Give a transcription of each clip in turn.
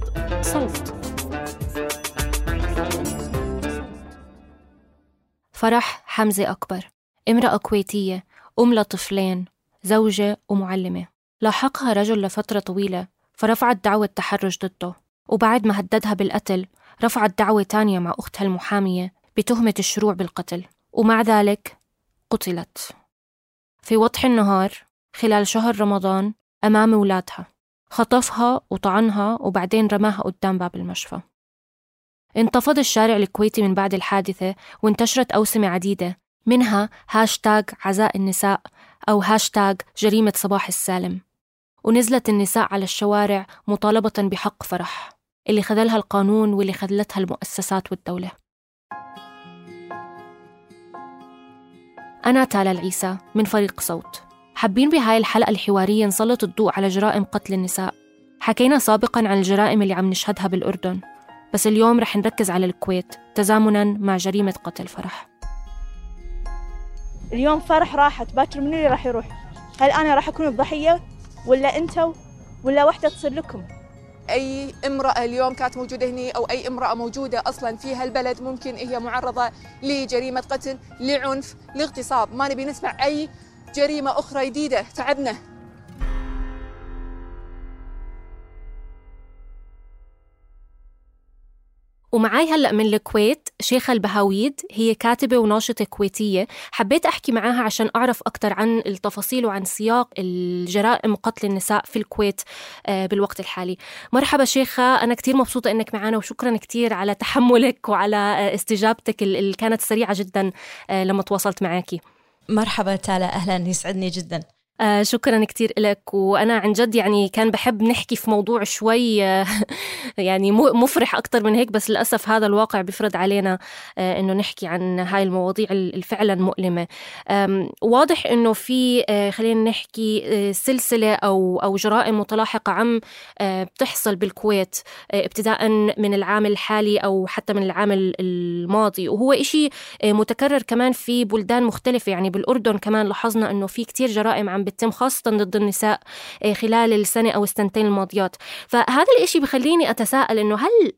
بودكاست صوت. فرح حمزة أكبر امرأة كويتية أم لطفلين زوجة ومعلمة. لاحقها رجل لفترة طويلة فرفعت دعوة تحرش ضده. وبعد ما هددها بالقتل رفعت دعوة تانية مع أختها المحامية بتهمة الشروع بالقتل. ومع ذلك قتلت. في وضح النهار خلال شهر رمضان أمام ولادها. خطفها وطعنها وبعدين رماها قدام باب المشفى. انتفض الشارع الكويتي من بعد الحادثة وانتشرت أوسمة عديدة منها هاشتاج عزاء النساء أو هاشتاج جريمة صباح السالم. ونزلت النساء على الشوارع مطالبة بحق فرح اللي خذلها القانون واللي خذلتها المؤسسات والدولة. أنا تالا العيسى من فريق صوت. حابين بهاي الحلقة الحوارية نسلط الضوء على جرائم قتل النساء. حكينا سابقا عن الجرائم اللي عم نشهدها بالأردن بس اليوم رح نركز على الكويت تزامنا مع جريمة قتل فرح. اليوم فرح راحت باكر من اللي راح يروح؟ هل أنا راح أكون الضحية ولا أنتوا ولا واحدة تصير لكم؟ أي امرأة اليوم كانت موجودة هنا أو أي امرأة موجودة أصلا في هالبلد ممكن هي معرضة لجريمة قتل لعنف لاغتصاب. ما نبي نسمع أي جريمة أخرى جديدة تعبنا. ومعاي هلأ من الكويت شيخة البهاويد هي كاتبة وناشطة كويتية. حبيت أحكي معاها عشان أعرف أكثر عن التفاصيل وعن سياق الجرائم قتل النساء في الكويت آه، بالوقت الحالي. مرحبا شيخة أنا كتير مبسوطة أنك معنا وشكرا كتير على تحملك وعلى آه، استجابتك اللي كانت سريعة جدا آه، لما تواصلت معاكي. مرحبا تالا أهلا يسعدني جدا. آه شكرا كتير لك وأنا عن جد يعني كان بحب نحكي في موضوع شوي آه يعني مفرح أكتر من هيك بس للأسف هذا الواقع بيفرض علينا آه إنه نحكي عن هاي المواضيع الفعلا مؤلمة. واضح إنه في آه خلينا نحكي آه سلسلة أو أو جرائم متلاحقة عم بتحصل بالكويت ابتداء من العام الحالي أو حتى من العام الماضي. وهو إشي متكرر كمان في بلدان مختلفة. يعني بالأردن كمان لاحظنا إنه في كتير جرائم عم بتتم خاصة ضد النساء خلال السنة أو السنتين الماضيات. فهذا الإشي بخليني أتساءل إنه هل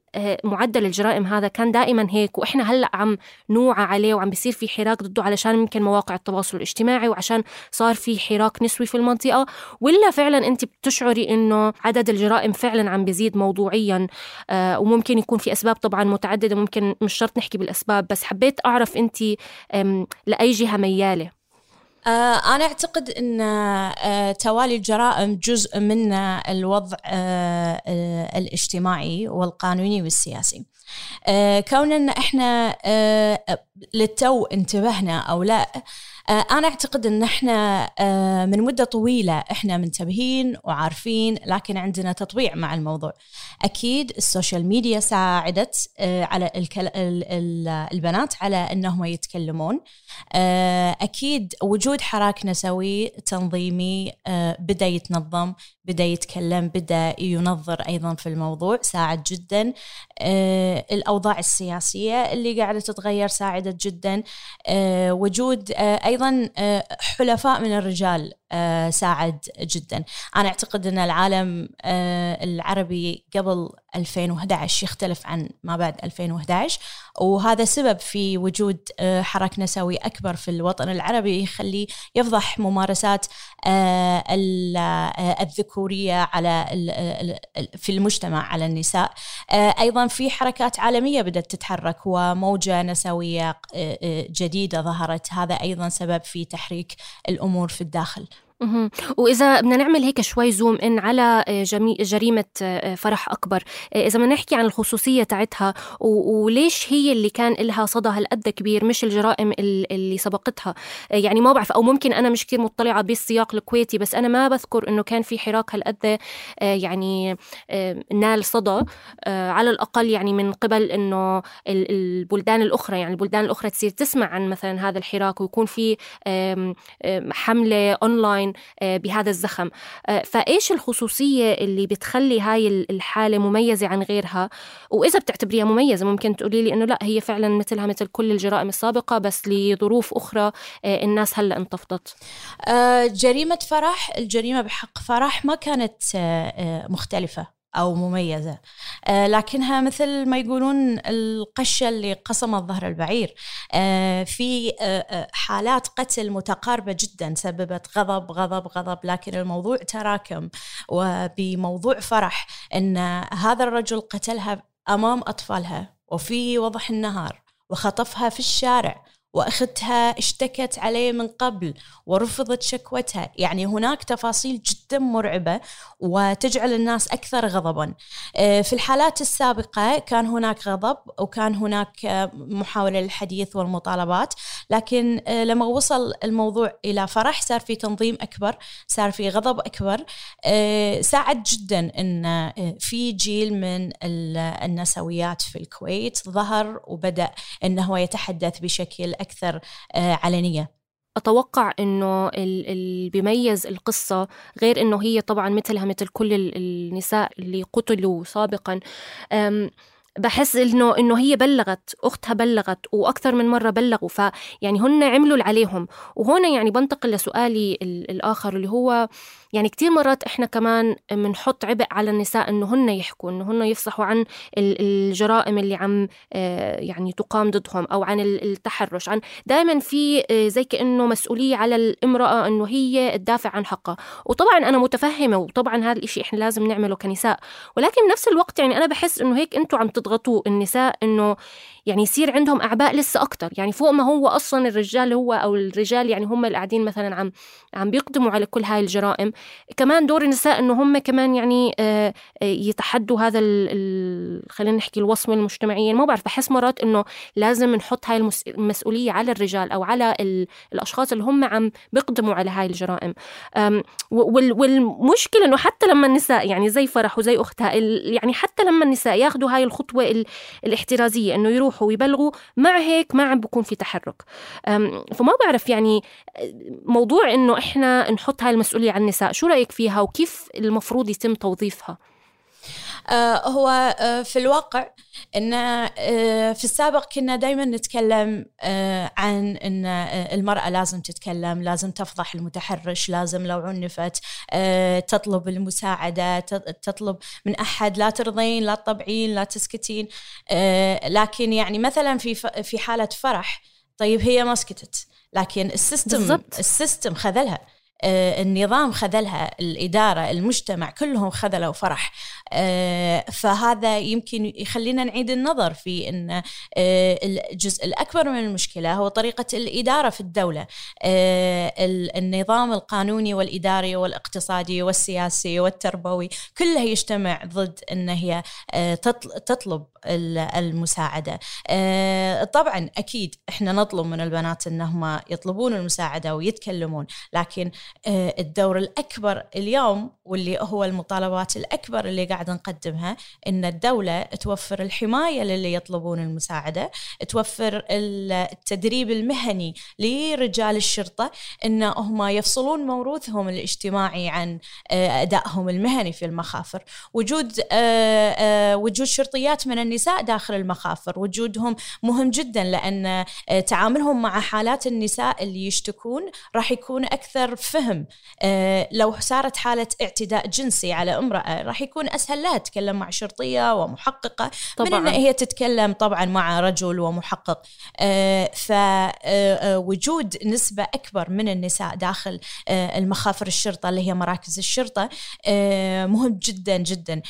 معدل الجرائم هذا كان دائما هيك؟ وإحنا هلأ عم نوعى عليه وعم بيصير في حراك ضده علشان يمكن مواقع التواصل الاجتماعي وعشان صار في حراك نسوي في المنطقة؟ ولا فعلا أنت بتشعري إنه عدد الجرائم فعلا عم بيزيد موضوعيا؟ وممكن يكون في أسباب طبعا متعددة ممكن مش شرط نحكي بالأسباب بس حبيت أعرف أنت لأي جهة ميالة؟ آه، أنا أعتقد أن آه، توالي الجرائم جزء من الوضع آه، الاجتماعي والقانوني والسياسي. كوننا إحنا للتو انتبهنا أو لا أنا أعتقد إن إحنا من مدة طويلة إحنا منتبهين وعارفين لكن عندنا تطبيع مع الموضوع. أكيد ال social media ساعدت على البنات على إنهم يتكلمون. أكيد وجود حراك نسوي تنظيمي بدأ يتنظم بدأ يتكلم بدأ ينظر أيضا في الموضوع ساعد جدا. الأوضاع السياسية اللي قاعدة تتغير ساعدت جدا. وجود أيضا حلفاء من الرجال آه، ساعد جدا. أنا أعتقد أن العالم آه، العربي قبل 2011 يختلف عن ما بعد 2011 وهذا سبب في وجود آه، حراك نسوي أكبر في الوطن العربي يخلي يفضح ممارسات الذكورية على في المجتمع على النساء. أيضا في حركات عالمية بدأت تتحرك وموجة نسوية جديدة ظهرت. هذا أيضا سبب في تحريك الأمور في الداخل. وإذا بدنا نعمل هيك شوي زوم إن على آه، جريمة آه، فرح أكبر. آه، إذا بدنا نحكي عن الخصوصية تاعتها وليش هي اللي كان لها صدى هالقد كبير مش الجرائم اللي سبقتها؟ يعني ما بعرف أو ممكن أنا مش كثير مطلعة بالسياق الكويتي بس أنا ما بذكر إنه كان في حراك هالقد يعني نال صدى على الأقل يعني من قبل إنه البلدان الأخرى. يعني البلدان الأخرى تصير تسمع عن مثلا هذا الحراك ويكون في حملة أونلاين بهذا الزخم. آه، فإيش الخصوصية اللي بتخلي هاي الحالة مميزة عن غيرها؟ وإذا بتعتبريها مميزة ممكن تقولي لي إنه لا هي فعلا مثلها مثل كل الجرائم السابقة بس لظروف أخرى آه، الناس هلأ انتفضت جريمة فرح الجريمة بحق فرح ما كانت مختلفة. أو مميزة. آه، لكنها مثل ما يقولون القشة اللي قصمت ظهر البعير. آه، في آه، حالات قتل متقاربة جدا سببت غضب غضب غضب. لكن الموضوع تراكم وبموضوع فرح أن هذا الرجل قتلها أمام أطفالها وفي وضح النهار وخطفها في الشارع. واختها اشتكت عليه من قبل ورفضت شكوتها. يعني هناك تفاصيل جدا مرعبة وتجعل الناس أكثر غضبا. آه، في الحالات السابقة كان هناك غضب وكان هناك آه، محاولة للحديث والمطالبات لكن آه، لما وصل الموضوع إلى فرح صار في تنظيم أكبر صار في غضب أكبر. ساعد جدا إن في جيل من النسويات في الكويت ظهر وبدأ انه يتحدث بشكل أكثر آه، علنية. أتوقع إنه اللي بيميز القصة غير إنه هي طبعا مثلها مثل كل النساء اللي قتلوا سابقا. بحس انه إنه هي بلغت أختها بلغت وأكثر من مرة بلغوا فيعني هن عملوا اللي عليهم. وهنا يعني بنتقل لسؤالي الآخر اللي هو يعني كتير مرات إحنا كمان بنحط عبء على النساء إنه هن يحكوا إنه هن يفصحوا عن الجرائم اللي عم آه، يعني تقام ضدهم أو عن التحرش عن دائما في آه، زي كأنه مسؤولية على الامرأة إنه هي تدافع عن حقها. وطبعا أنا متفهمة وطبعا هذا الشيء إحنا لازم نعمله كنساء ولكن بنفس الوقت يعني أنا بحس إنه هيك أنتم عم تضغطوا النساء إنه يعني يصير عندهم أعباء لسه أكثر يعني فوق ما هو أصلا الرجال هو أو الرجال يعني هم اللي قاعدين مثلا عم عم بيقدموا على كل هاي الجرائم. كمان دور النساء إنه هم كمان يعني آه، آه، يتحدوا هذا خلينا نحكي الوصمة المجتمعية. ما بعرف بحس مرات إنه لازم نحط هاي المسؤولية على الرجال أو على الأشخاص اللي هم عم بيقدموا على هاي الجرائم. والمشكلة إنه حتى لما النساء يعني زي فرح وزي أختها يعني حتى لما النساء ياخذوا هاي الخطوة الاحترازية إنه يروحوا ويبلغوا مع هيك ما عم بكون في تحرك. فما بعرف يعني موضوع إنه إحنا نحط هاي المسؤولية على النساء شو رأيك فيها؟ وكيف المفروض يتم توظيفها؟ هو آه في الواقع إن آه في السابق كنا دائما نتكلم آه عن إن آه، المرأة لازم تتكلم لازم تفضح المتحرش لازم لو عنفت آه، تطلب المساعدة تطلب من أحد لا ترضين لا تطبعين لا تسكتين آه، لكن يعني مثلا في في حالة فرح طيب هي ما سكتت لكن ال system بالزبط. ال system خذلها آه، النظام خذلها الإدارة المجتمع كلهم خذلوا فرح. آه، فهذا يمكن يخلينا نعيد النظر في أن آه، الجزء الأكبر من المشكلة هو طريقة الإدارة في الدولة. النظام القانوني والإداري والاقتصادي والسياسي والتربوي كله يجتمع ضد أن هي تطلب المساعدة. طبعا أكيد إحنا نطلب من البنات أنهم يطلبون المساعدة ويتكلمون لكن آه، الدور الأكبر اليوم واللي هو المطالبات الأكبر اللي قاعد نقدمها إن الدولة توفر الحماية للي يطلبون المساعدة توفر التدريب المهني لرجال الشرطة إن هم يفصلون موروثهم الاجتماعي عن آه، أدائهم المهني في المخافر. وجود آه، وجود شرطيات من النساء داخل المخافر وجودهم مهم جدا لأن تعاملهم مع حالات النساء اللي يشتكون راح يكون أكثر فهم فهم آه، لو صارت حالة اعتداء جنسي على امرأة راح يكون أسهل لها تتكلم مع شرطية ومحققة طبعا. من أن هي تتكلم طبعا مع رجل ومحقق. فوجود نسبة أكبر من النساء داخل المخافر الشرطة اللي هي مراكز الشرطة مهم جدا جدا.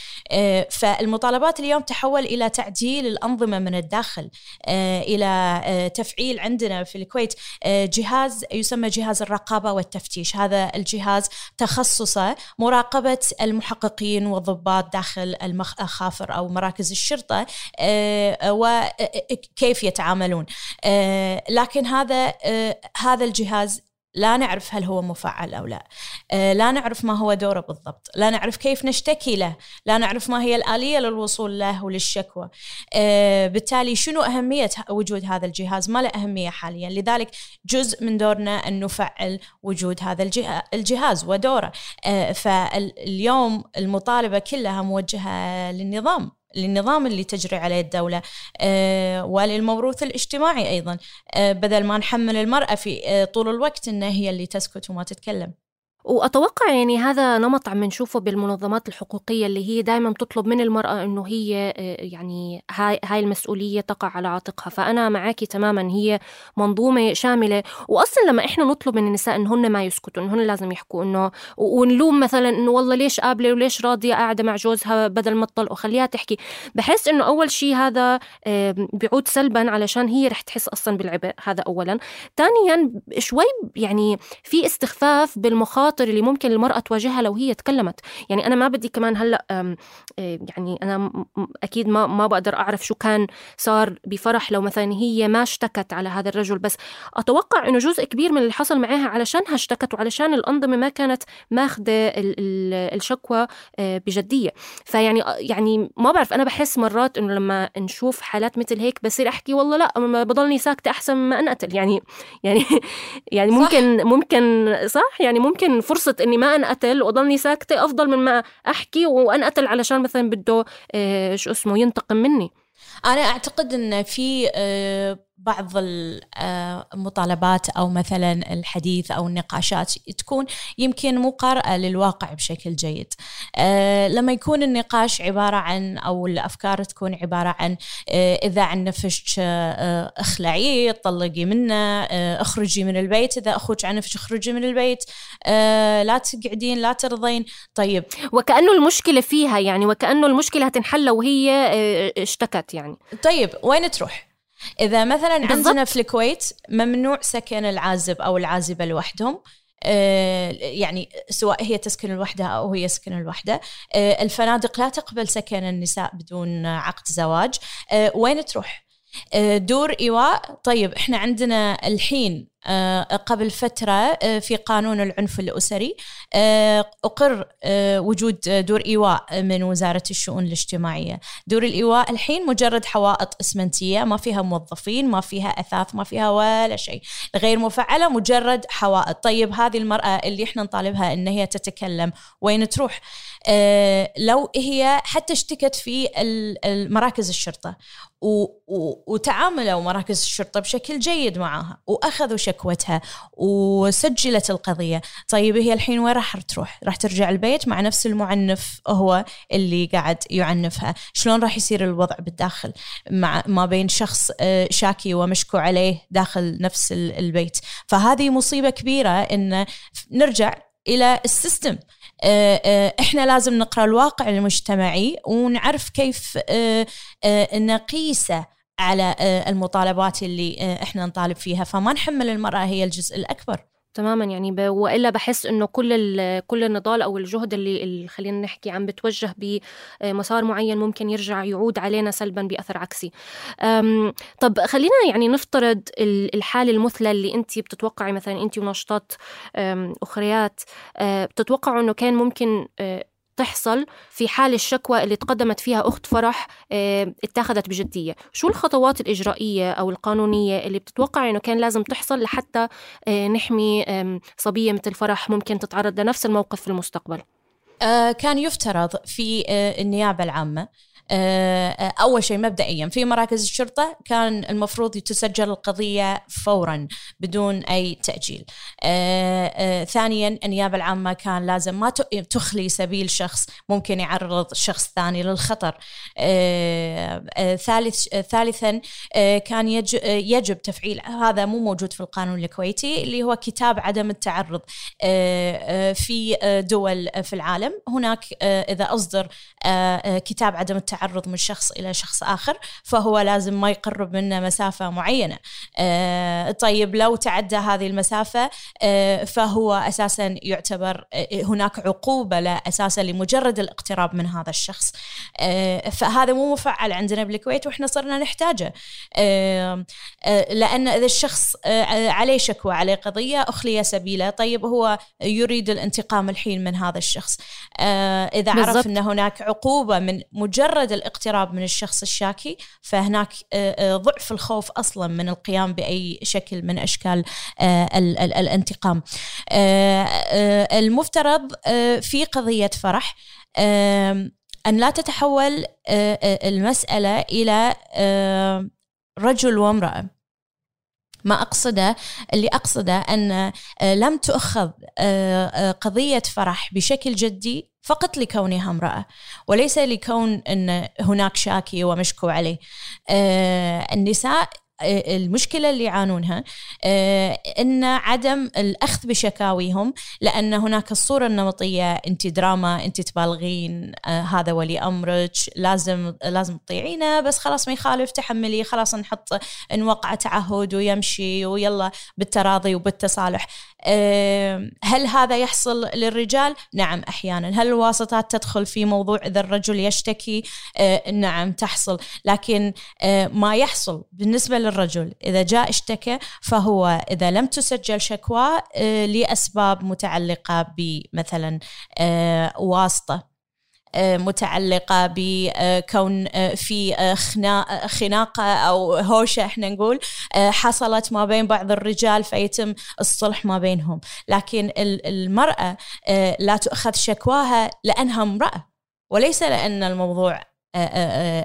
فالمطالبات اليوم تحول إلى تعديل الأنظمة من الداخل إلى تفعيل عندنا في الكويت جهاز يسمى جهاز الرقابة والتفتيش. هذا الجهاز تخصصه مراقبة المحققين والضباط داخل المخافر أو مراكز الشرطة آه، وكيف يتعاملون. آه، لكن هذا آه، هذا الجهاز لا نعرف هل هو مفعل أو لا. آه، لا نعرف ما هو دوره بالضبط. لا نعرف كيف نشتكي له. لا نعرف ما هي الآلية للوصول له وللشكوى. آه، بالتالي شنو أهمية وجود هذا الجهاز؟ ما له أهمية حاليا. لذلك جزء من دورنا أن نفعل وجود هذا الجهاز ودوره. آه، فاليوم المطالبة كلها موجهة للنظام. للنظام اللي تجري عليه الدولة. آه، وللموروث الاجتماعي أيضا. آه، بدل ما نحمل المرأة في آه، طول الوقت أنها هي اللي تسكت وما تتكلم. وأتوقع يعني هذا نمط عم نشوفه بالمنظمات الحقوقية اللي هي دائما تطلب من المرأة إنه هي آه، يعني هاي, المسؤولية تقع على عاتقها. فأنا معاكي تماما هي منظومة شاملة. وأصلا لما إحنا نطلب من النساء إنهن ما يسكتوا إنهن لازم يحكوا إنه ونلوم مثلا إنه والله ليش قابلة وليش راضية قاعدة مع جوزها بدل ما تطلق. وخليها تحكي. بحس إنه أول شيء هذا بيعود سلبا علشان هي رح تحس أصلا بالعبء هذا أولا. ثانيا شوي يعني في استخفاف بالمخاطر المخاطر اللي ممكن المرأة تواجهها لو هي تكلمت. يعني أنا ما بدي كمان هلأ إيه، يعني أنا أكيد ما, ما بقدر أعرف شو كان صار بفرح لو مثلا هي ما اشتكت على هذا الرجل. بس أتوقع أنه جزء كبير من اللي حصل معها علشانها اشتكت وعلشان الأنظمة ما كانت ماخذة الشكوى آه، بجدية. فيعني يعني ما بعرف أنا بحس مرات أنه لما نشوف حالات مثل هيك بصير أحكي والله لأ بضلني ساكتة أحسن ما أنقتل. يعني يعني يعني ممكن صح. ممكن صح؟ يعني ممكن فرصة إني ما أنقتل وأضلني ساكتة أفضل من ما أحكي وأنقتل علشان مثلا بده آه، شو اسمه ينتقم مني. أنا أعتقد أن في آه، بعض المطالبات أو مثلا الحديث أو النقاشات تكون يمكن مو قارئه للواقع بشكل جيد. آه، لما يكون النقاش عبارة عن أو الأفكار تكون عبارة عن آه، إذا عن نفسك آه، أخلعي طلقي منه أخرجي من البيت إذا أخوك عنفش أخرجي من البيت. لا تقعدين لا ترضين. طيب. وكأنه المشكلة فيها يعني وكأنه المشكلة هتنحل لو هي اشتكت يعني. طيب وين تروح؟ إذا مثلا بالضبط. عندنا في الكويت ممنوع سكن العازب أو العازبة لوحدهم آه، يعني سواء هي تسكن الوحدة أو هي يسكن الوحدة آه، الفنادق لا تقبل سكن النساء بدون عقد زواج. آه، وين تروح؟ دور إيواء. طيب إحنا عندنا الحين قبل فترة آه، في قانون العنف الأسري آه، أقر وجود دور إيواء من وزارة الشؤون الاجتماعية. دور الإيواء الحين مجرد حوائط إسمنتية ما فيها موظفين ما فيها أثاث ما فيها ولا شيء غير مفعلة مجرد حوائط. طيب هذه المرأة اللي إحنا نطالبها إن هي تتكلم وين تروح؟ لو هي حتى اشتكت في مراكز الشرطة وتعاملوا مراكز الشرطة بشكل جيد معها وأخذوا شكوتها وسجلت القضية. طيب هي الحين وين راح تروح؟ راح ترجع البيت مع نفس المعنف هو اللي قاعد يعنفها. شلون راح يصير الوضع بالداخل مع ما بين شخص آه، شاكي ومشكو عليه داخل نفس البيت؟ فهذه مصيبة كبيرة إن نرجع إلى السيستم. آه، آه، إحنا لازم نقرأ الواقع المجتمعي ونعرف كيف نقيسه على آه، المطالبات اللي آه، إحنا نطالب فيها. فما نحمل المرأة هي الجزء الأكبر. تماما يعني ب... وإلا بحس إنه كل ال... كل النضال أو الجهد اللي, اللي خلينا نحكي عم بتوجه بمسار معين ممكن يرجع يعود علينا سلبا بأثر عكسي. أم... طب خلينا يعني نفترض الحالة المثلى اللي أنت بتتوقعي مثلا أنت ونشطات أخريات أه، بتتوقعوا إنه كان ممكن أه، تحصل في حال الشكوى اللي تقدمت فيها أخت فرح آه، اتخذت بجدية. شو الخطوات الإجرائية أو القانونية اللي بتتوقع أنه كان لازم تحصل لحتى آه، نحمي صبية مثل فرح ممكن تتعرض لنفس الموقف في المستقبل؟ آه، كان يفترض في النيابة العامة أول شيء مبدئيا في مراكز الشرطة كان المفروض تسجل القضية فورا بدون أي تأجيل. ثانيا النيابة العامة كان لازم ما تخلي سبيل شخص ممكن يعرض شخص ثاني للخطر. ثالث ثالثا كان يجب تفعيل هذا مو موجود في القانون الكويتي اللي هو كتاب عدم التعرض في دول في العالم هناك إذا أصدر كتاب عدم التعرض من شخص إلى شخص آخر فهو لازم ما يقرب منه مسافة معينة. طيب لو تعدى هذه المسافة فهو أساسا يعتبر هناك عقوبة له أساسا لمجرد الاقتراب من هذا الشخص. فهذا مو مفعل عندنا بالكويت وإحنا صرنا نحتاجه. لأن إذا الشخص عليه شكوى عليه قضية اخلي سبيله طيب هو يريد الانتقام الحين من هذا الشخص. بالزبط. عرف إن هناك عقوبة من مجرد الاقتراب من الشخص الشاكي فهناك ضعف الخوف أصلا من القيام بأي شكل من أشكال الانتقام. المفترض في قضية فرح أن لا تتحول المسألة إلى رجل وامرأة. ما أقصده اللي أقصده أن لم تؤخذ قضية فرح بشكل جدي فقط لكونها امرأة وليس لكون أن هناك شاكي ومشكو عليه. النساء المشكلة اللي يعانونها إن عدم الأخذ بشكاويهم لأن هناك الصورة النمطية أنت دراما أنت تبالغين هذا ولي أمرك لازم لازم تطيعينه بس خلاص ما يخالف تحملي خلاص نحط نوقع تعهد ويمشي ويلا بالتراضي وبالتصالح هل هذا يحصل للرجال؟ نعم أحيانا، هل الواسطات تدخل في موضوع إذا الرجل يشتكي؟ نعم تحصل، لكن ما يحصل بالنسبة للرجل إذا جاء اشتكى فهو إذا لم تسجل شكوى لأسباب متعلقة بمثلا واسطة متعلقة بكون في خناقة أو هوشة إحنا نقول حصلت ما بين بعض الرجال فيتم الصلح ما بينهم. لكن المرأة لا تؤخذ شكواها لأنها امرأة وليس لأن الموضوع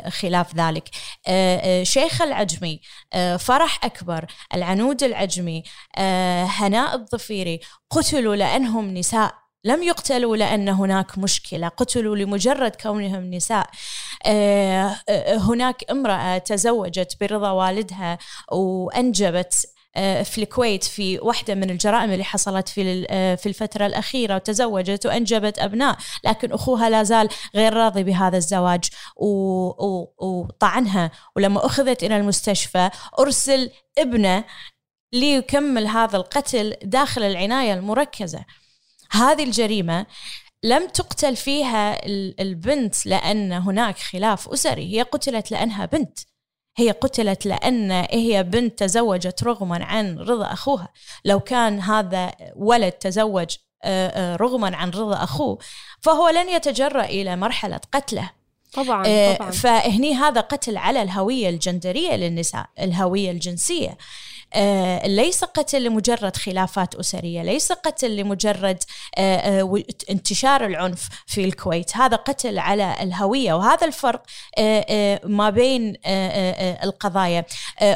خلاف ذلك. شيخ العجمي فرح أكبر العنود العجمي هناء الظفيري قتلوا لأنهم نساء. لم يقتلوا لأن هناك مشكلة قتلوا لمجرد كونهم نساء. هناك امرأة تزوجت برضا والدها وأنجبت في الكويت في واحدة من الجرائم اللي حصلت في في الفترة الأخيرة وتزوجت وأنجبت أبناء لكن أخوها لا زال غير راضي بهذا الزواج وطعنها. ولما أخذت إلى المستشفى أرسل ابنه ليكمل هذا القتل داخل العناية المركزة. هذه الجريمة لم تقتل فيها البنت لأن هناك خلاف أسري هي قتلت لأنها بنت. هي قتلت لأن هي بنت تزوجت رغما عن رضا أخوها. لو كان هذا ولد تزوج رغما عن رضا أخوه فهو لن يتجرأ إلى مرحلة قتله. طبعا طبعا. فهني هذا قتل على الهوية الجندرية للنساء الهوية الجنسية. آه، ليس قتل لمجرد خلافات أسرية ليس قتل لمجرد آه، آه، انتشار العنف في الكويت. هذا قتل على الهوية وهذا الفرق ما بين القضايا.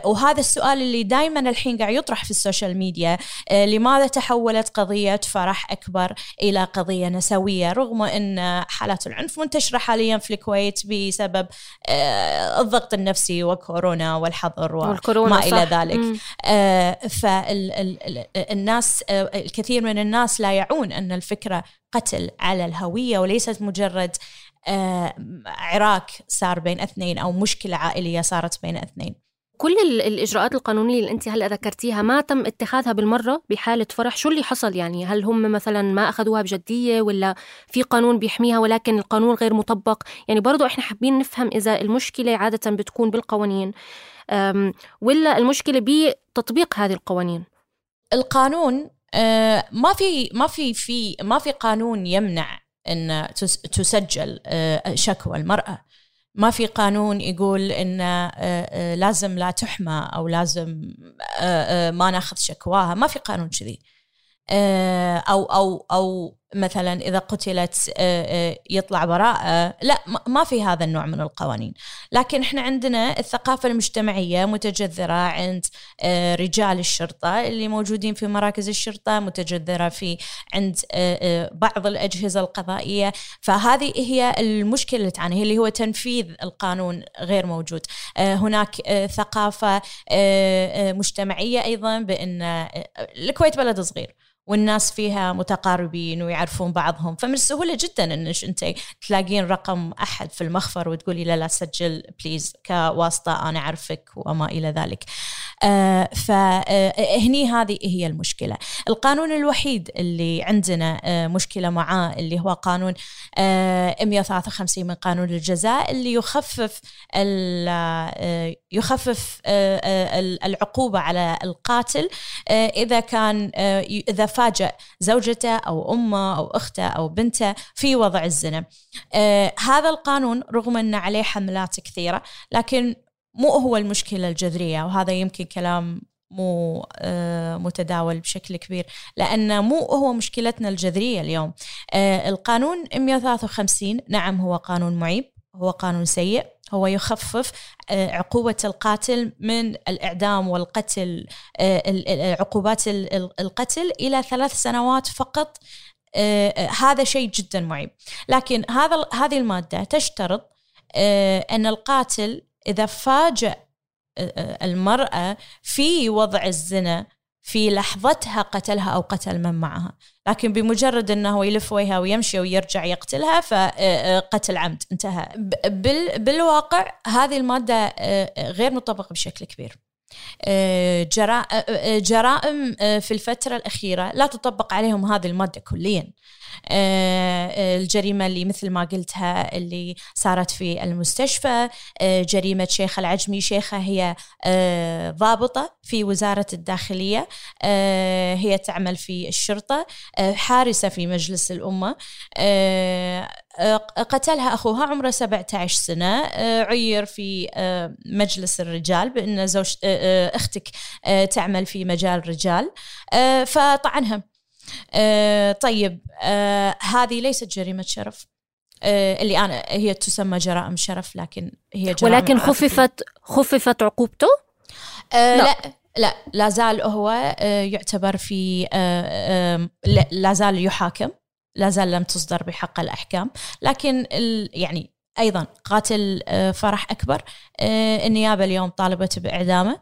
وهذا السؤال اللي دائما الحين قاعد يطرح في ال social media لماذا تحولت قضية فرح أكبر إلى قضية نسوية رغم أن حالات العنف منتشرة حاليا في الكويت بسبب الضغط النفسي وكورونا والحظر وما إلى ذلك. آه، فالناس آه، الكثير من الناس لا يعون أن الفكرة قتل على الهوية وليست مجرد آه، عراك صار بين اثنين أو مشكلة عائلية صارت بين اثنين. كل الإجراءات القانونية اللي أنت هلأ ذكرتيها ما تم اتخاذها بالمرة بحالة فرح؟ شو اللي حصل يعني؟ هل هم مثلا ما أخذوها بجدية ولا في قانون بيحميها ولكن القانون غير مطبق؟ يعني برضو إحنا حابين نفهم إذا المشكلة عادة بتكون بالقوانين ولا المشكلة بتطبيق هذه القوانين؟ القانون آه، ما في ما في في ما في قانون يمنع إن تسجل آه، شكوى المرأة. ما في قانون يقول إن آه، لازم لا تحمى أو لازم ما ناخذ شكواها. ما في قانون كذي. أو أو أو مثلا إذا قتلت آه، آه، يطلع براءة لا ما في هذا النوع من القوانين. لكن إحنا عندنا الثقافة المجتمعية متجذرة عند آه، رجال الشرطة اللي موجودين في مراكز الشرطة متجذرة في عند بعض الأجهزة القضائية. فهذه هي المشكلة اللي تعاني اللي هو تنفيذ القانون غير موجود. هناك ثقافة مجتمعية أيضا بأن الكويت بلد صغير. والناس فيها متقاربين ويعرفون بعضهم. فمن السهولة جدا إنك أنت تلاقين رقم أحد في المخفر وتقولي لا لا سجل بليز كواسطة أنا أعرفك وما إلى ذلك. آه فهني آه هذه هي المشكلة. القانون الوحيد اللي عندنا آه مشكلة معاه اللي هو قانون آه 153 من قانون الجزاء اللي يخفف يخفف العقوبة على القاتل إذا كان إذا فاجأ زوجته أو أمه أو أخته أو بنته في وضع الزنا. آه هذا القانون رغم أن عليه حملات كثيرة لكن مو هو المشكلة الجذرية وهذا يمكن كلام مو آه متداول بشكل كبير لأن مو هو مشكلتنا الجذرية اليوم. آه القانون 153 نعم هو قانون معيب هو قانون سيء هو يخفف آه، عقوبة القاتل من الإعدام والقتل آه، عقوبات القتل إلى ثلاث سنوات فقط آه، هذا شيء جدا معيب. لكن هذا هذه المادة تشترط أن القاتل إذا فاجأ المرأة في وضع الزنا في لحظتها قتلها أو قتل من معها. لكن بمجرد أنه يلف وجهها ويمشي ويرجع يقتلها فقتل عمد. انتهى. بالواقع هذه المادة آه، غير مطبقة بشكل كبير. آه، آه، جرائم في الفترة الأخيرة لا تطبق عليهم هذه المادة كليا. آه، الجريمة اللي مثل ما قلتها اللي صارت في المستشفى آه، جريمة شيخة العجمي. شيخة هي آه، ضابطة في وزارة الداخلية هي تعمل في الشرطة حارسة في مجلس الأمة. قتلها أخوها عمره 17 سنة. عير في مجلس الرجال بأن زوج أختك تعمل في مجال رجال. فطعنها آه طيب آه هذه ليست جريمة شرف آه اللي أنا هي تسمى جرائم شرف لكن هي جرائم ولكن خففت خففت عقوبته؟ آه لا. لا لا لا زال هو آه يعتبر في آه لا زال يحاكم لا زال لم تصدر بحق الأحكام لكن يعني أيضا قاتل فرح أكبر النيابة اليوم طالبت بإعدامه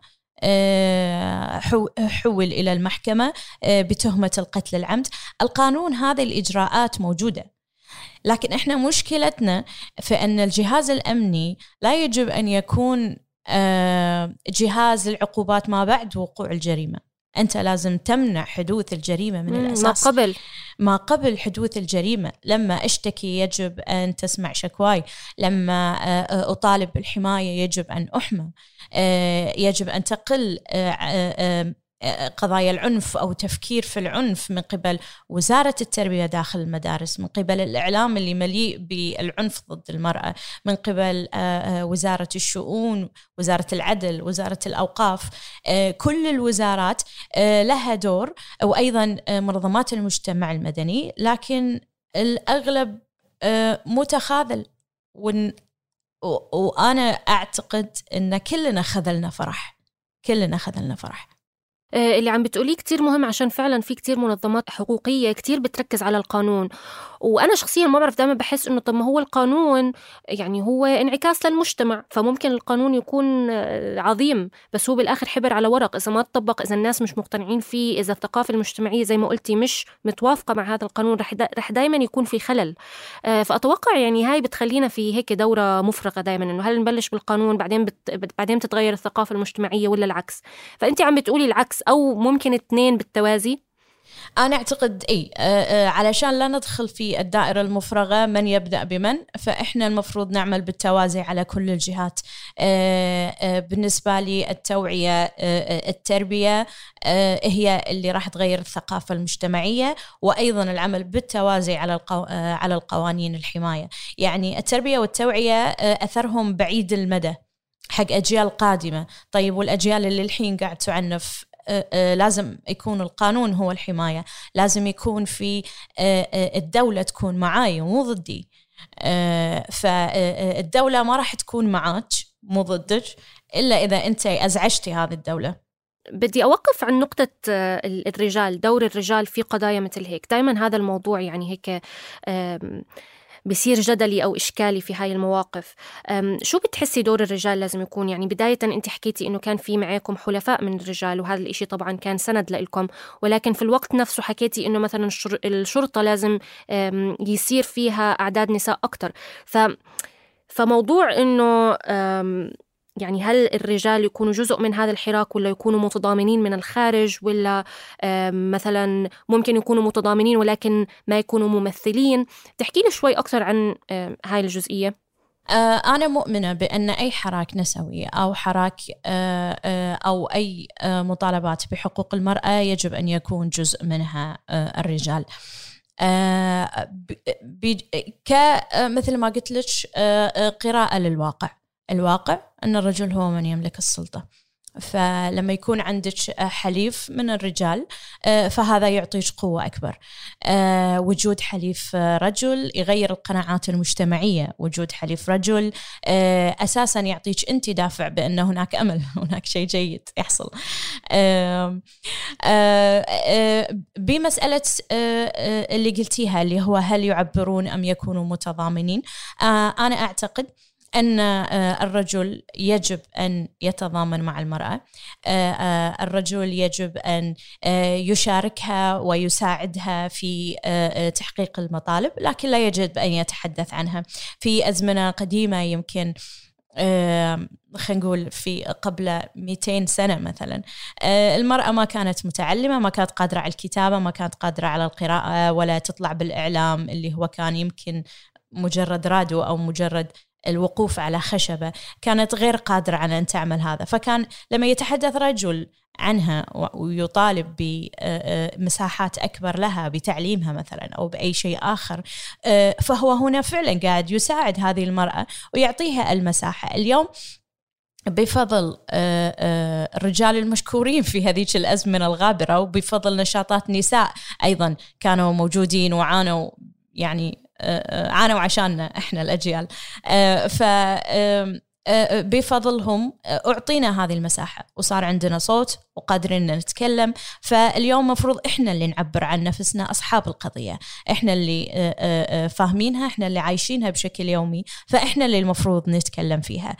حول إلى المحكمة آه، بتهمة القتل العمد. القانون هذه الإجراءات موجودة. لكن إحنا مشكلتنا في أن الجهاز الأمني لا يجب أن يكون آه، جهاز العقوبات ما بعد وقوع الجريمة. أنت لازم تمنع حدوث الجريمة من الأساس ما قبل. ما قبل حدوث الجريمة. لما أشتكي يجب أن تسمع شكواي. لما آه، آه، أطالب بالحماية يجب أن أحمى. آه، يجب أن تقل قضايا العنف أو تفكير في العنف من قبل وزارة التربية داخل المدارس، من قبل الإعلام اللي مليء بالعنف ضد المرأة، من قبل آه، آه، وزارة الشؤون، وزارة العدل، وزارة الأوقاف، آه، كل الوزارات لها دور وأيضا منظمات المجتمع المدني، لكن الأغلب متخاذل. وأنا أعتقد إن كلنا خذلنا فرح كلنا خذلنا فرح. اللي عم بتقوليه كتير مهم عشان فعلا في كتير منظمات حقوقية كتير بتركز على القانون. وأنا شخصيا ما بعرف دائما بحس إنه طب ما هو القانون يعني هو انعكاس للمجتمع فممكن القانون يكون آه، عظيم بس هو بالآخر حبر على ورق. إذا ما تطبق إذا الناس مش مقتنعين فيه إذا الثقافة المجتمعية زي ما قلتي مش متوافقة مع هذا القانون رح دا رح دائما يكون في خلل. آه، فأتوقع يعني هاي بتخلينا في هيك دورة مفرغة دائما إنه هل نبلش بالقانون بعدين بت... بعدين تتغير الثقافة المجتمعية ولا العكس؟ فأنت عم بتقولي العكس. أو ممكن اثنين بالتوازي؟ أنا أعتقد إي آه، آه، علشان لا ندخل في الدائرة المفرغة من يبدأ بمن فإحنا المفروض نعمل بالتوازي على كل الجهات. آه، بالنسبة لي التوعية التربية هي اللي راح تغير الثقافة المجتمعية وأيضا العمل بالتوازي على على القوانين الحماية. يعني التربية والتوعية أثرهم بعيد المدى حق أجيال قادمة. طيب والأجيال اللي الحين قاعد تعنف لازم يكون القانون هو الحماية. لازم يكون في الدولة تكون معاي مو ضدي. فالدوله ما راح تكون معاك مو ضدك إلا إذا أنت أزعجتي هذه الدولة. بدي أوقف عن نقطة الرجال دور الرجال في قضايا مثل هيك. دائما هذا الموضوع يعني هيك بصير جدلي أو إشكالي في هاي المواقف. شو بتحسي دور الرجال لازم يكون؟ يعني بداية أنت حكيتي أنه كان في معاكم حلفاء من الرجال وهذا الإشي طبعا كان سند لكم ولكن في الوقت نفسه حكيتي أنه مثلا الشرطة لازم يصير فيها أعداد نساء أكتر. ف فموضوع إنه يعني هل الرجال يكونوا جزء من هذا الحراك ولا يكونوا متضامنين من الخارج ولا مثلا ممكن يكونوا متضامنين ولكن ما يكونوا ممثلين؟ تحكي لي شوي أكثر عن هاي الجزئية. آه، أنا مؤمنة بأن أي حراك نسوي أو حراك آه، آه، أو أي مطالبات بحقوق المرأة يجب أن يكون جزء منها الرجال. كمثل ما قلت لك قراءة للواقع. الواقع أن الرجل هو من يملك السلطة. فلما يكون عندك حليف من الرجال آه، فهذا يعطيك قوة أكبر. آه، وجود حليف رجل يغير القناعات المجتمعية. وجود حليف رجل آه، أساسا يعطيك أنت دافع بأن هناك أمل هناك شيء جيد يحصل. بمسألة اللي قلتيها اللي هو هل يعبرون أم يكونوا متضامنين؟ أنا أعتقد أن آه، الرجل يجب أن يتضامن مع المرأة. آه، آه، الرجل يجب أن يشاركها ويساعدها في تحقيق المطالب لكن لا يجب أن يتحدث عنها. في أزمنة قديمة يمكن خلينا نقول في قبل 200 سنة مثلا المرأة ما كانت متعلمة ما كانت قادرة على الكتابة ما كانت قادرة على القراءة ولا تطلع بالإعلام اللي هو كان يمكن مجرد راديو أو مجرد الوقوف على خشبة كانت غير قادرة على أن تعمل هذا. فكان لما يتحدث رجل عنها ويطالب بمساحات أكبر لها بتعليمها مثلا أو بأي شيء آخر فهو هنا فعلا قاعد يساعد هذه المرأة ويعطيها المساحة. اليوم بفضل الرجال المشكورين في هذيك الأزمنة الغابرة وبفضل نشاطات نساء أيضا كانوا موجودين وعانوا يعني عانوا عشاننا إحنا الأجيال. آه، ف بفضلهم أعطينا هذه المساحة. وصار عندنا صوت وقادرين نتكلم. فاليوم مفروض إحنا اللي نعبر عن نفسنا أصحاب القضية. إحنا اللي فاهمينها إحنا اللي عايشينها بشكل يومي. فإحنا اللي المفروض نتكلم فيها.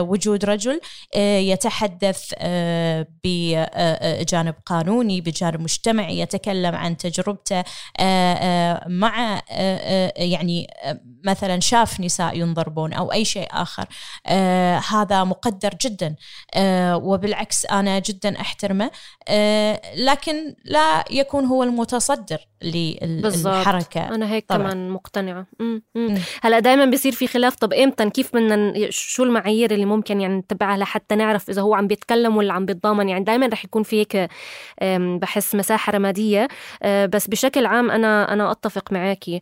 وجود رجل يتحدث بجانب قانوني بجانب مجتمعي يتكلم عن تجربته مع يعني مثلا شاف نساء ينضربون أو أي شيء آخر. هذا مقدر جدا. وبالعكس أنا جدا أحترمه. آه، لكن لا يكون هو المتصدر للحركة. أنا هيك طبعا. كمان مقتنعة. هلأ دائما بيصير في خلاف طب إمتى؟ كيف بدنا شو المعايير اللي ممكن يعني نتبعها لحتى نعرف إذا هو عم بيتكلم ولا عم بيتضامن؟ يعني دائما رح يكون في هيك بحس مساحة رمادية. آه، بس بشكل عام أنا أنا أتفق معاكي.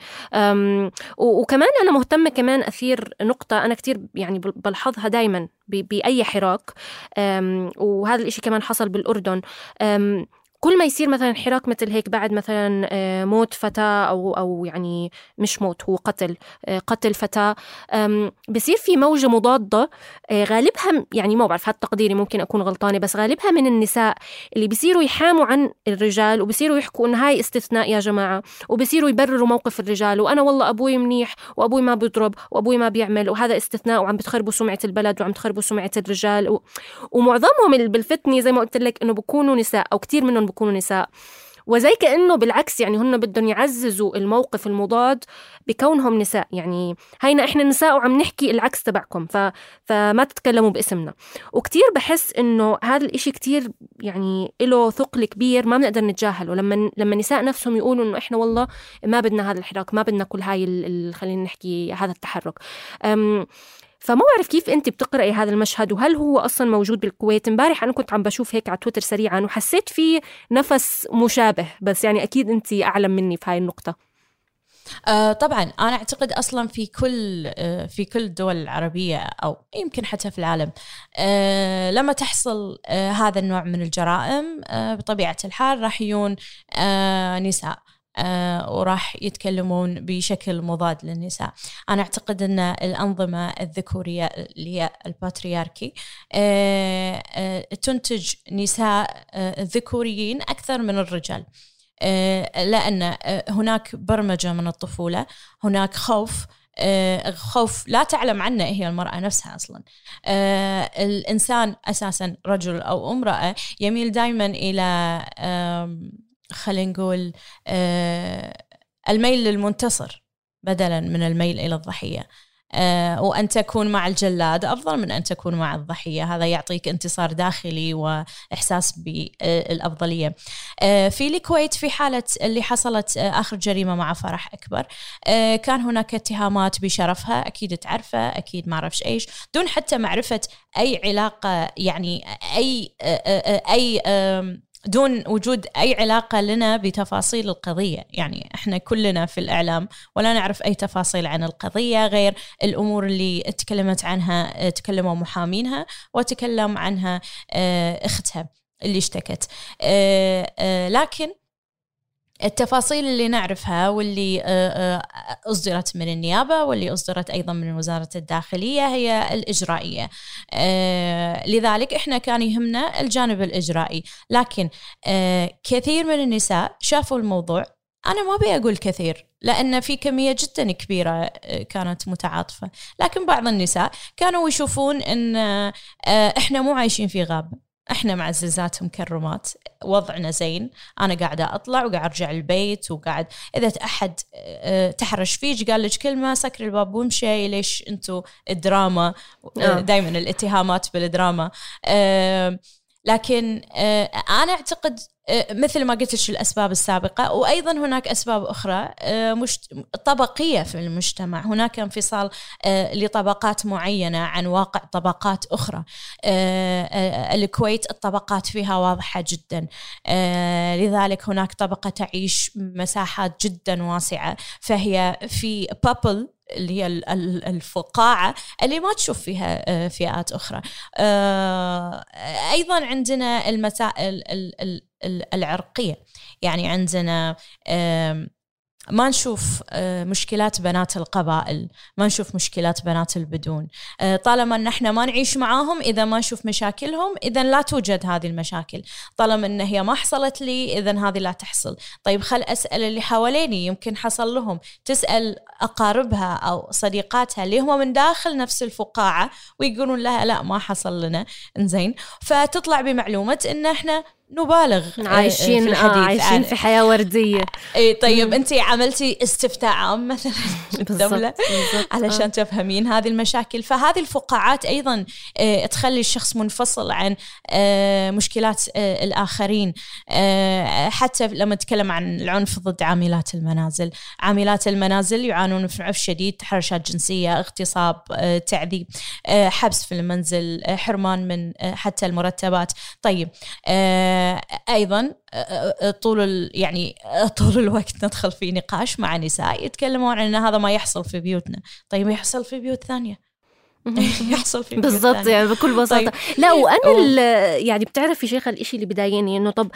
وكمان أنا مهتمة كمان أثير نقطة. أنا كثير يعني بلحظها دائما بأي حراك. وهذا الإشي كمان حصل بالأردن. كل ما يصير مثلا حراك مثل هيك بعد مثلا آه، موت فتاة أو أو يعني مش موت هو قتل آه، قتل فتاة بصير في موجة مضادة آه، غالبها يعني ما بعرف هذا تقديري ممكن أكون غلطانة بس غالبها من النساء اللي بيصيروا يحاموا عن الرجال وبصيروا يحكوا إنه هاي استثناء يا جماعة وبصيروا يبرروا موقف الرجال وأنا والله أبوي منيح وأبوي ما بيضرب وأبوي ما بيعمل وهذا استثناء وعم بتخربوا سمعة البلد وعم تخربوا سمعة الرجال و... ومعظمهم بالفتنة زي ما قلت لك إنه بكونوا نساء أو كثير منهم بيكونوا نساء. وزي كأنه بالعكس يعني هن بدهم يعززوا الموقف المضاد بكونهم نساء. يعني هينا إحنا نساء وعم نحكي العكس تبعكم ف... فما تتكلموا باسمنا. وكتير بحس إنه هذا الإشي كتير يعني له ثقل كبير ما بنقدر نتجاهله. لما لما النساء نفسهم يقولوا إنه إحنا والله ما بدنا هذا الحراك ما بدنا كل هاي ال... خلينا نحكي هذا التحرك. أم... فما بعرف كيف أنت بتقرأي هذا المشهد وهل هو أصلا موجود بالكويت؟ امبارح أنا كنت عم بشوف هيك على تويتر سريعا وحسيت في نفس مشابه بس يعني أكيد أنت أعلم مني في هاي النقطة. آه طبعا أنا أعتقد أصلا في كل آه في كل الدول العربية أو يمكن حتى في العالم آه لما تحصل آه هذا النوع من الجرائم آه بطبيعة الحال راح يجون آه نساء. آه وراح يتكلمون بشكل مضاد للنساء. أنا أعتقد أن الأنظمة الذكورية اللي هي الباترياركي آه آه تنتج نساء آه ذكوريين أكثر من الرجال. آه لأن آه هناك برمجة من الطفولة هناك خوف آه خوف لا تعلم عنه هي المرأة نفسها أصلا. آه الإنسان أساسا رجل أو امرأة يميل دائما إلى خلينا نقول آه الميل للمنتصر بدلا من الميل إلى الضحية. آه وأن تكون مع الجلاد أفضل من أن تكون مع الضحية. هذا يعطيك انتصار داخلي وإحساس بالأفضلية. آه في الكويت في حالة اللي حصلت آخر جريمة مع فرح أكبر. كان هناك اتهامات بشرفها أكيد تعرفه أكيد ما أعرفش إيش دون حتى معرفة أي علاقة يعني أي أي دون وجود أي علاقة لنا بتفاصيل القضية، يعني إحنا كلنا في الإعلام ولا نعرف أي تفاصيل عن القضية غير الأمور اللي تكلمت عنها تكلموا محامينها وتكلم عنها أختها اللي اشتكت. لكن التفاصيل اللي نعرفها واللي أصدرت من النيابة واللي أصدرت أيضا من وزارة الداخلية هي الإجرائية. لذلك إحنا كان يهمنا الجانب الإجرائي. لكن كثير من النساء شافوا الموضوع. أنا ما أبي أقول كثير لأن في كمية جدا كبيرة كانت متعاطفة. لكن بعض النساء كانوا يشوفون أن إحنا مو عايشين في غابة. إحنا معززات مكرمات. وضعنا زين. أنا قاعدة أطلع وقاعد أرجع البيت وقاعد إذا أحد تحرش فيك قال لك كلمة سكر الباب وامشي. ليش أنتم الدراما؟ دائما الاتهامات بالدراما. لكن أنا أعتقد مثل ما قلت لك الأسباب السابقة وأيضا هناك أسباب أخرى مش طبقية في المجتمع. هناك انفصال لطبقات معينة عن واقع طبقات أخرى. الكويت الطبقات فيها واضحة جدا. لذلك هناك طبقة تعيش مساحات جدا واسعة. فهي في بابل اللي هي الفقاعة اللي ما تشوف فيها فئات أخرى. أيضا عندنا المسائل العرقية. يعني عندنا ما نشوف مشكلات بنات القبائل ما نشوف مشكلات بنات البدون. طالما إن إحنا ما نعيش معاهم إذا ما نشوف مشاكلهم إذا لا توجد هذه المشاكل. طالما إن هي ما حصلت لي إذا هذه لا تحصل. طيب خل أسأل اللي حواليني يمكن حصل لهم. تسأل أقاربها أو صديقاتها اللي هم من داخل نفس الفقاعة ويقولون لها لا ما حصل لنا. إنزين. فتطلع بمعلومة إن إحنا نبالغ عايشين في الحديث. آه. عايشين في حياة وردية. اي طيب أنت عملتي استفتاء عام مثلا الدولة؟ علشان تفهمين هذه المشاكل. فهذه الفقاعات أيضا تخلي الشخص منفصل عن مشكلات الآخرين. حتى لما نتكلم عن العنف ضد عاملات المنازل. عاملات المنازل يعانون من عنف شديد تحرشات جنسية اغتصاب تعذيب حبس في المنزل حرمان من حتى المرتبات. طيب أيضا طول يعني طول الوقت ندخل في نقاش مع نساء يتكلمون عن إن هذا ما يحصل في بيوتنا. طيب يحصل في بيوت ثانية. يحصل في بالضبط يعني بكل بساطة. طيب. لا وأنا يعني بتعرفي شيخة الإشي اللي بضايقني إنه طب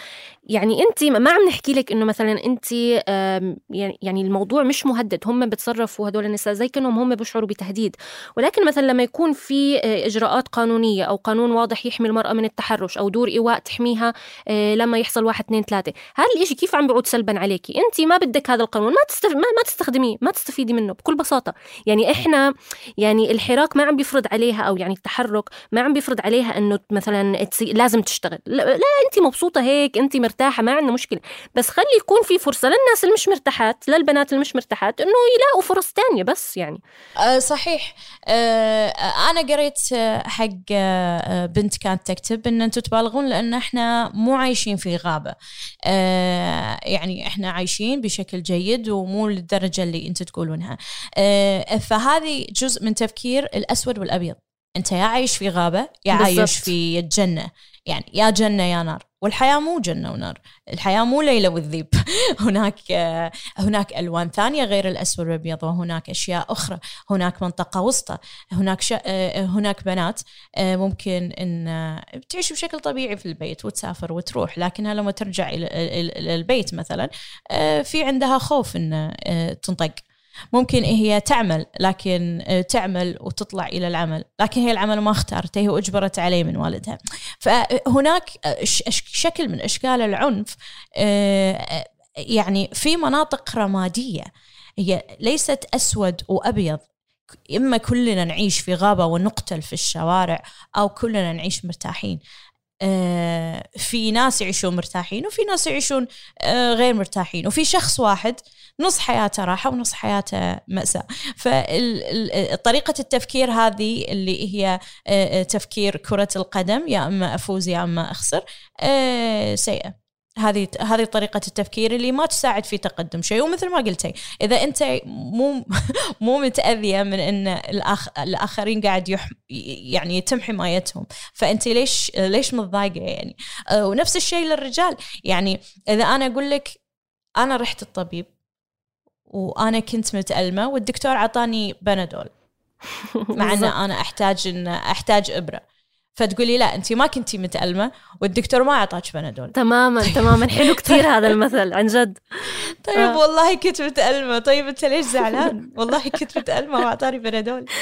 يعني انت ما عم نحكي لك إنه مثلا انت يعني يعني الموضوع مش مهدد. هم بتصرفوا هدول النساء زي كأنهم هم بيشعروا بتهديد. ولكن مثلا لما يكون في إجراءات قانونية أو قانون واضح يحمي المرأة من التحرش أو دور إيواء تحميها لما يحصل واحد اثنين ثلاثة. هذا الإشي كيف عم بيعود سلبا عليكي انت ما بدك هذا القانون. ما تستف... ما, ما تستخدميه ما تستفيدي منه بكل بساطة. يعني إحنا يعني الحراك ما عم بيفرض عليها أو يعني التحرك ما عم بيفرض عليها إنه مثلا لازم تشتغل. لا, لا أنت مبسوطة هيك أنت مرتاحة ما عندنا مشكلة. بس خلي يكون في فرصة للناس اللي مش مرتاحات للبنات اللي مش مرتاحات إنه يلاقوا فرص تانية بس يعني. أه صحيح. أه أنا قريت حق بنت كانت تكتب إن أنتم تبالغون لأن إحنا مو عايشين في غابة. يعني إحنا عايشين بشكل جيد ومو للدرجة اللي أنتم تقولونها. فهذه جزء من تفكير الاسود والأبيض. أنت يا عايش في غابة يا بالزبط. عايش في الجنة. يعني يا جنة يا نار. والحياة مو جنة ونار. الحياة مو ليلة والذيب. هناك آه، هناك ألوان ثانية غير الأسود والأبيض وهناك أشياء أخرى. هناك منطقة وسطى. هناك ش... آه، هناك بنات. آه، ممكن أن تعيش بشكل طبيعي في البيت وتسافر وتروح. لكنها لما ترجع إلى البيت مثلا في عندها خوف أن تنطق. ممكن هي تعمل لكن آه، تعمل وتطلع إلى العمل. لكن هي العمل ما اختارته هي واجبرت عليه من والدها. فهناك آه، شكل من إشكال العنف آه، يعني في مناطق رمادية. هي ليست أسود وأبيض. إما كلنا نعيش في غابة ونقتل في الشوارع أو كلنا نعيش مرتاحين. في ناس يعيشون مرتاحين وفي ناس يعيشون غير مرتاحين. وفي شخص واحد نص حياته راحة ونص حياته مأساة. فطريقة التفكير هذه اللي هي آه، آه، تفكير كرة القدم يا أما أفوز يا أما أخسر آه، سيئة. هذه هذه طريقة التفكير اللي ما تساعد في تقدم شيء ومثل ما قلتي إذا أنت مو مو متأذية من أن الآخ الآخرين قاعد يح يعني يتم حمايتهم فأنت ليش ليش متضايقة يعني؟ ونفس الشيء للرجال. يعني إذا أنا أقول لك أنا رحت الطبيب وأنا كنت متألمة والدكتور عطاني بنادول مع إن أنا أحتاج إن أحتاج إبرة. فتقولي لا انت ما كنتي متألمة والدكتور ما أعطاك بنادول. تماما تماما. حلو كثير هذا المثل عن جد. طيب آه. والله كنت متألمة. طيب انت ليش زعلان؟ والله كنت متألمة وأعطاني بنادول.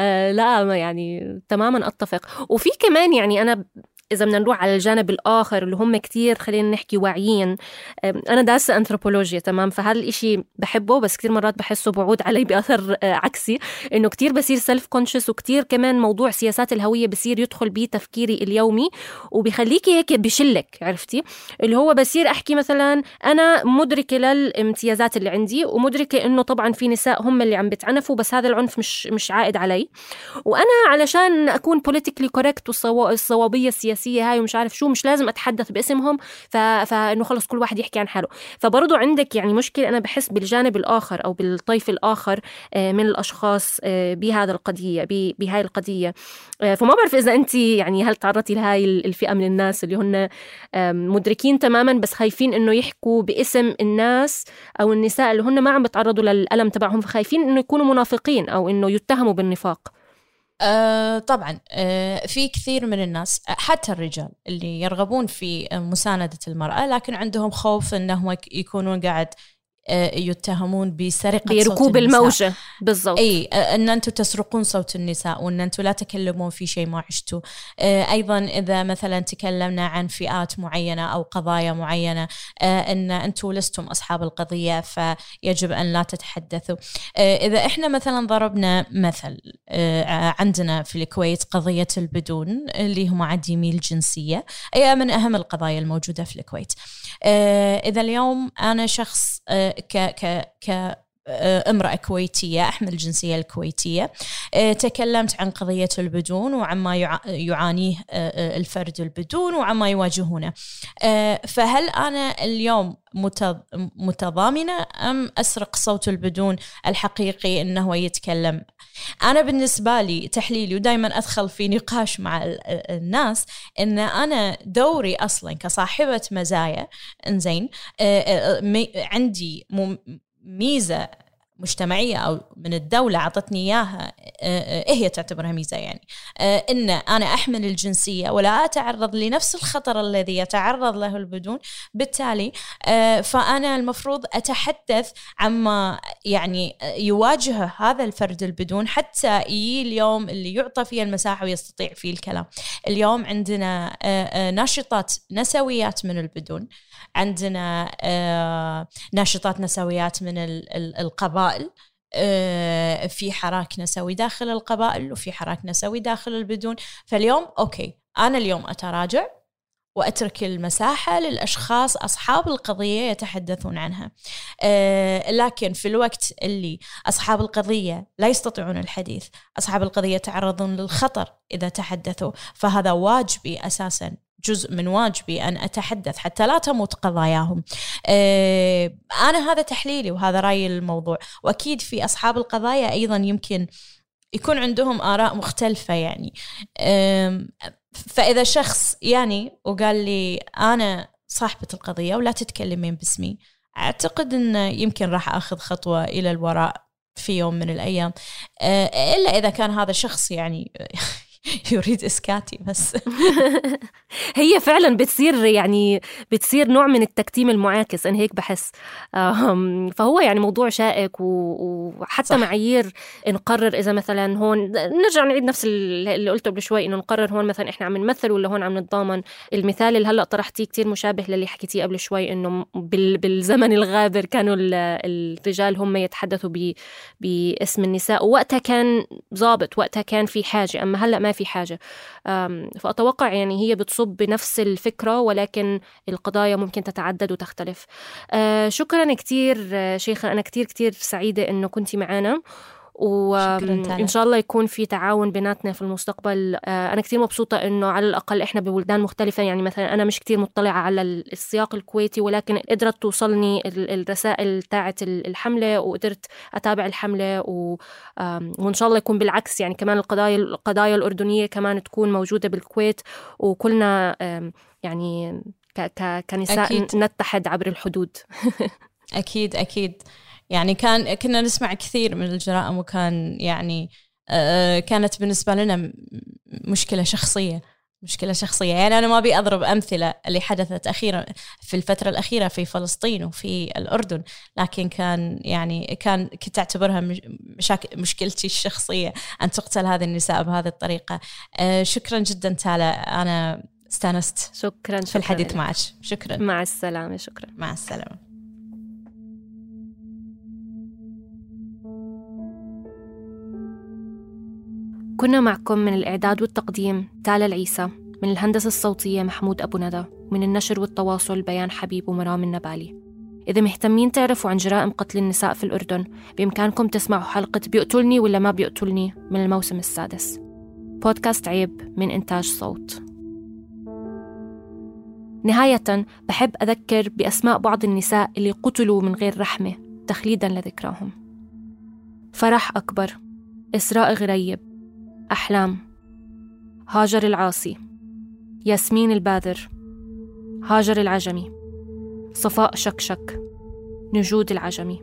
آه لا يعني تماما أتفق. وفي كمان يعني أنا إذا بدنا نروح على الجانب الآخر اللي هم كتير خلينا نحكي واعيين. أنا دارسة أنثروبولوجيا تمام؟ فهذا الإشي بحبه بس كتير مرات بحسه بعود علي بأثر آه، عكسي إنه كتير بصير self conscious وكتير كمان موضوع سياسات الهوية بصير يدخل بتفكيري اليومي وبيخليكي هيك بشلك عرفتي؟ اللي هو بصير أحكي مثلا أنا مدركة للامتيازات اللي عندي ومدركة إنه طبعا في نساء هم اللي عم بتعنفوا بس هذا العنف مش مش عائد علي. وأنا علشان أكون politically correct والصوابية السياسية السياسية هاي ومش عارف شو مش لازم أتحدث باسمهم. ف... فإنه خلص كل واحد يحكي عن حاله. فبرضه عندك يعني مشكلة أنا بحس بالجانب الآخر أو بالطيف الآخر آه، من الأشخاص آه، بهذا القضية بهاي القضية. آه، فما بعرف إذا أنت يعني هل تعرضتي لهاي الفئة من الناس اللي هن مدركين تماما بس خايفين إنه يحكوا باسم الناس أو النساء اللي هن ما عم بتعرضوا للألم تبعهم فخايفين إنه يكونوا منافقين أو إنه يتهموا بالنفاق. آه طبعا آه في كثير من الناس حتى الرجال اللي يرغبون في مساندة المرأة لكن عندهم خوف انهم يكونون قاعد يتهمون بسرقة بركوب الموجة. بالضبط. إي آه، إن أنتم تسرقون صوت النساء وإن أنتم لا تكلمون في شيء ما عشتوا. آه، أيضا إذا مثلا تكلمنا عن فئات معينة أو قضايا معينة إن أنتم لستم أصحاب القضية فيجب أن لا تتحدثوا. إذا إحنا مثلا ضربنا مثل عندنا في الكويت قضية البدون اللي هم عديمي الجنسية. هي من أهم القضايا الموجودة في الكويت. إذا اليوم أنا شخص ك ك ك امرأة كويتية أحمل الجنسية الكويتية. آه، تكلمت عن قضية البدون وعما يعانيه آه، آه، الفرد البدون وعما يواجهونه. فهل أنا اليوم متضامنة أم أسرق صوت البدون الحقيقي أنه يتكلم أنا بالنسبة لي تحليلي ودائما أدخل في نقاش مع الناس أن أنا دوري أصلا كصاحبة مزايا إنزين عندي ميزة مجتمعية أو من الدولة أعطتني إياها إيه هي تعتبرها ميزه يعني؟ آه، إن أنا أحمل الجنسية ولا أتعرض لنفس الخطر الذي يتعرض له البدون. بالتالي آه، فأنا المفروض أتحدث عما يعني يواجهه هذا الفرد البدون حتى يجي اليوم اللي يعطى فيه المساحة ويستطيع فيه الكلام. اليوم عندنا ناشطات نسويات من البدون. عندنا ناشطات نسويات من القبائل آه، في حراك نسوي داخل القبائل وفي حراك نسوي داخل البدون. فاليوم أوكي أنا اليوم أتراجع وأترك المساحة للأشخاص أصحاب القضية يتحدثون عنها. أه لكن في الوقت اللي أصحاب القضية لا يستطيعون الحديث، أصحاب القضية يتعرضون للخطر إذا تحدثوا، فهذا واجبي أساسا جزء من واجبي أن أتحدث حتى لا تموت قضاياهم. آه، أنا هذا تحليلي وهذا رأيي الموضوع وأكيد في أصحاب القضايا أيضا يمكن يكون عندهم آراء مختلفة يعني. فإذا شخص يعني وقال لي أنا صاحبة القضية ولا تتكلمين باسمي أعتقد أنه يمكن راح أخذ خطوة إلى الوراء في يوم من الأيام. آه، إلا إذا كان هذا شخص يعني يريد إسكاتي بس. هي فعلا بتصير يعني بتصير نوع من التكتيم المعاكس أنا هيك بحس. فهو يعني موضوع شائك وحتى صح. معايير نقرر إذا مثلا هون نرجع نعيد نفس اللي قلته قبل شوي إنه نقرر هون مثلا إحنا عم نمثل ولا هون عم نتضامن. المثال اللي هلأ طرحتيه كتير مشابه للي حكيتيه قبل شوي إنه بالزمن الغابر كانوا الرجال هم يتحدثوا باسم النساء ووقتها كان ظابط وقتها كان في حاجة. أما هلأ ما في حاجة. فأتوقع يعني هي بتصب بنفس الفكرة ولكن القضايا ممكن تتعدد وتختلف. آه، شكرا كتير آه، شيخة. أنا كتير كتير سعيدة أنه كنتي معنا وإن شاء الله يكون في تعاون بيناتنا في المستقبل. آه، أنا كثير مبسوطة إنه على الأقل إحنا ببلدان مختلفة. يعني مثلا أنا مش كثير مطلعة على السياق الكويتي ولكن قدرت توصلني الرسائل تاعت الحملة وقدرت أتابع الحملة و... وإن شاء الله يكون بالعكس. يعني كمان القضايا القضايا الأردنية كمان تكون موجودة بالكويت وكلنا يعني كنساء أكيد. نتحد عبر الحدود. أكيد أكيد. يعني كان كنا نسمع كثير من الجرائم وكان يعني آه، كانت بالنسبة لنا مشكلة شخصية مشكلة شخصية. يعني أنا ما أبي أضرب أمثلة اللي حدثت أخيرا في الفترة الأخيرة في فلسطين وفي الأردن لكن كان يعني كان كنت أعتبرها مشاكل مشكلتي الشخصية أن تقتل هذه النساء بهذه الطريقة. آه، شكرا جدا تالا. أنا استأنست شكرا في الحديث معك. شكرا. مع السلامة شكرا. مع السلامة. كنا معكم من الإعداد والتقديم تالا العيسى من الهندسة الصوتية محمود أبو ندى من النشر والتواصل بيان حبيب ومرام النبالي. إذا مهتمين تعرفوا عن جرائم قتل النساء في الأردن بإمكانكم تسمعوا حلقة بيقتلني ولا ما بيقتلني من الموسم السادس. بودكاست عيب من إنتاج صوت. نهاية بحب أذكر بأسماء بعض النساء اللي قتلوا من غير رحمة تخليدا لذكراهم. فرح أكبر إسراء غريب. أحلام. هاجر العاصي. ياسمين الباذر هاجر العجمي. صفاء شكشك. نجود العجمي.